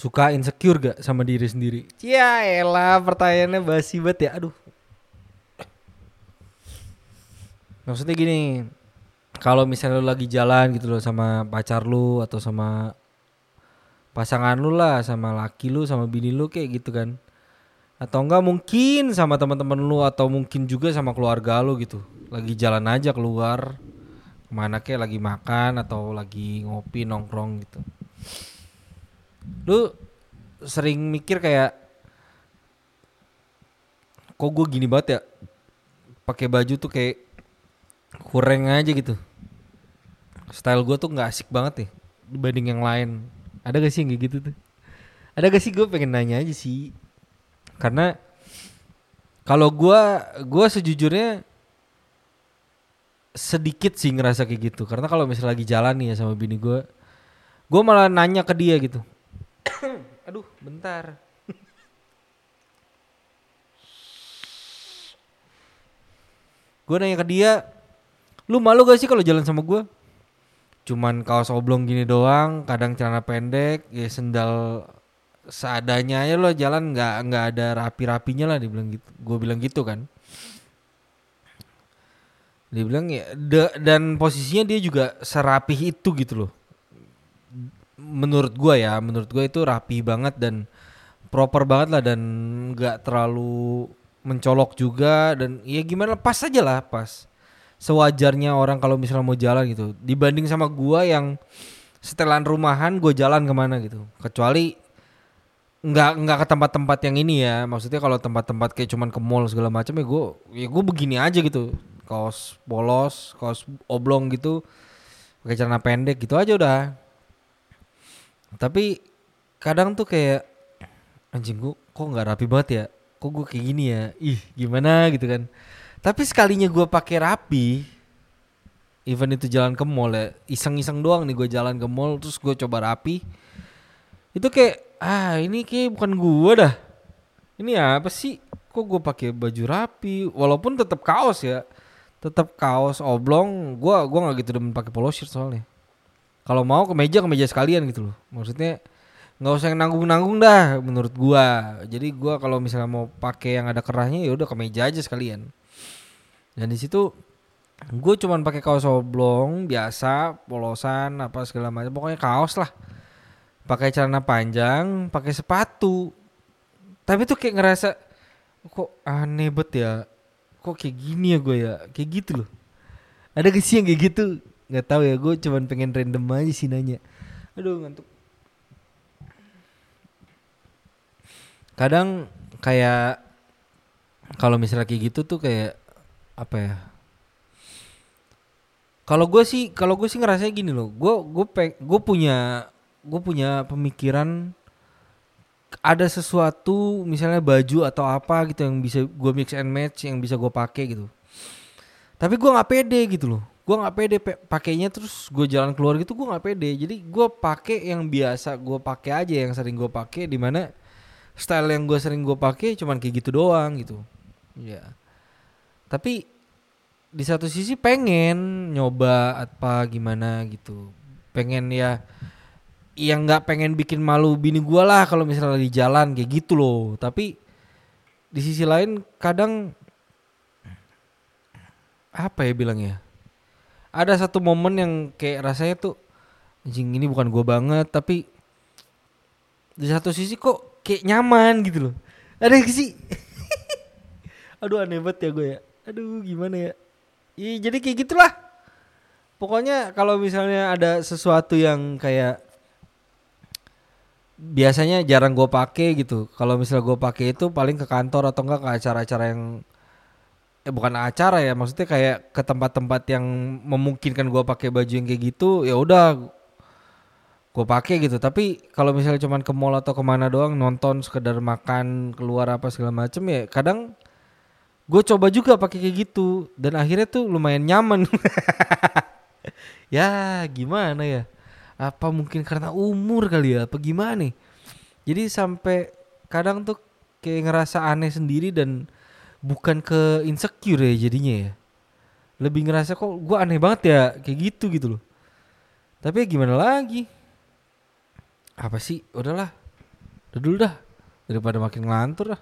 suka insecure gak sama diri sendiri? Ya elah pertanyaannya basi banget ya. Aduh. Maksudnya gini, kalau misalnya lu lagi jalan gitu loh sama pacar lu atau sama pasangan lu lah, sama laki lu, sama bini lu kayak gitu kan. Atau enggak mungkin sama teman-teman lu atau mungkin juga sama keluarga lu gitu. Lagi jalan aja keluar ke mana kayak lagi makan atau lagi ngopi nongkrong gitu. Lu sering mikir kayak kok gue gini banget ya? Pakai baju tuh kayak kurang aja gitu. Style gue tuh nggak asik banget ya dibanding yang lain. Ada gak sih yang kayak gitu tuh? Ada gak sih? Gue pengen nanya aja sih. Karena kalau gue gue sejujurnya sedikit sih ngerasa kayak gitu. Karena kalau misalnya lagi jalan nih ya sama bini gue gue malah nanya ke dia gitu aduh bentar. Gue nanya ke dia lu malu gak sih kalau jalan sama gue cuman kaos oblong gini doang kadang celana pendek ya sendal seadanya aja lo jalan nggak nggak ada rapi-rapinya lah dibilang gitu. Gue bilang gitu kan. Dia bilang ya da- dan posisinya dia juga serapih itu gitu loh menurut gua ya menurut gua itu rapi banget dan proper banget lah dan nggak terlalu mencolok juga dan ya gimana pas aja lah pas. Sewajarnya orang kalau misalnya mau jalan gitu. Dibanding sama gua yang setelan rumahan gue jalan ke mana gitu. Kecuali nggak nggak ke tempat-tempat yang ini ya. Maksudnya kalau tempat-tempat kayak cuman ke mall segala macam ya gue ya gue begini aja gitu. Kaos polos kaos oblong gitu. Pakai celana pendek gitu aja udah tapi kadang tuh kayak anjing gue kok nggak rapi banget ya? Kok gue kayak gini ya? Ih gimana? Gitu kan. Tapi sekalinya gue pakai rapi even itu jalan ke mall ya iseng-iseng doang nih gue jalan ke mall terus gue coba rapi itu kayak ah ini kayak bukan gue dah. Ini apa sih? Kok gue pakai baju rapi? Walaupun tetap kaos ya tetap kaos oblong gua gua nggak gitu demen pakai polo shirt soalnya kalau mau ke meja ke meja sekalian gitu loh. Maksudnya nggak usah yang nanggung nanggung dah menurut gua. Jadi gua kalau misalnya mau pakai yang ada kerahnya ya udah ke meja aja sekalian. Dan di situ gue cuman pakai kaos oblong biasa polosan apa segala macam. Pokoknya kaos lah. Pakai celana panjang pakai sepatu. Tapi tuh kayak ngerasa kok aneh bet ya? Kok kayak gini ya gue ya? Kayak gitu loh. Ada gak kayak gitu nggak tahu ya gue cuman pengen random aja sih nanya. Aduh ngantuk. Kadang kayak kalau misalnya kayak gitu tuh kayak apa ya? Kalau gue sih kalau gue sih ngerasanya gini loh gue gue peng gue punya gue punya pemikiran ada sesuatu misalnya baju atau apa gitu yang bisa gue mix and match yang bisa gue pakai gitu. Tapi gue nggak pede gitu loh gue nggak pede pe- pakainya terus gue jalan keluar gitu gue nggak pede. Jadi gue pakai yang biasa gue pakai aja yang sering gue pakai di mana style yang gue sering gue pakai cuman kayak gitu doang gitu. Ya tapi di satu sisi pengen nyoba apa gimana gitu. Pengen ya yang nggak pengen bikin malu bini gua lah kalau misalnya di jalan kayak gitu loh. Tapi di sisi lain kadang apa ya bilangnya ada satu momen yang kayak rasanya tuh anjing ini bukan gua banget tapi di satu sisi kok kayak nyaman gitu loh. Ada sih? Aduh aneh banget ya gue ya. Aduh gimana ya? Iya jadi kayak gitulah. Pokoknya kalau misalnya ada sesuatu yang kayak biasanya jarang gue pakai gitu. Kalau misalnya gue pakai itu paling ke kantor atau enggak ke acara-acara yang eh bukan acara ya maksudnya kayak ke tempat-tempat yang memungkinkan gue pakai baju yang kayak gitu ya udah gue pakai gitu. Tapi kalau misalnya cuman ke mall atau ke mana doang nonton sekedar makan keluar apa segala macem ya kadang gue coba juga pakai kayak gitu. Dan akhirnya tuh lumayan nyaman. Ya gimana ya? Apa mungkin karena umur kali ya? Apa gimana nih? Jadi sampai kadang tuh kayak ngerasa aneh sendiri dan bukan ke insecure ya jadinya ya. Lebih ngerasa kok gue aneh banget ya kayak gitu gitu loh. Tapi ya gimana lagi? Apa sih? Udahlah. Udah dulu dah. Daripada makin ngelantur dah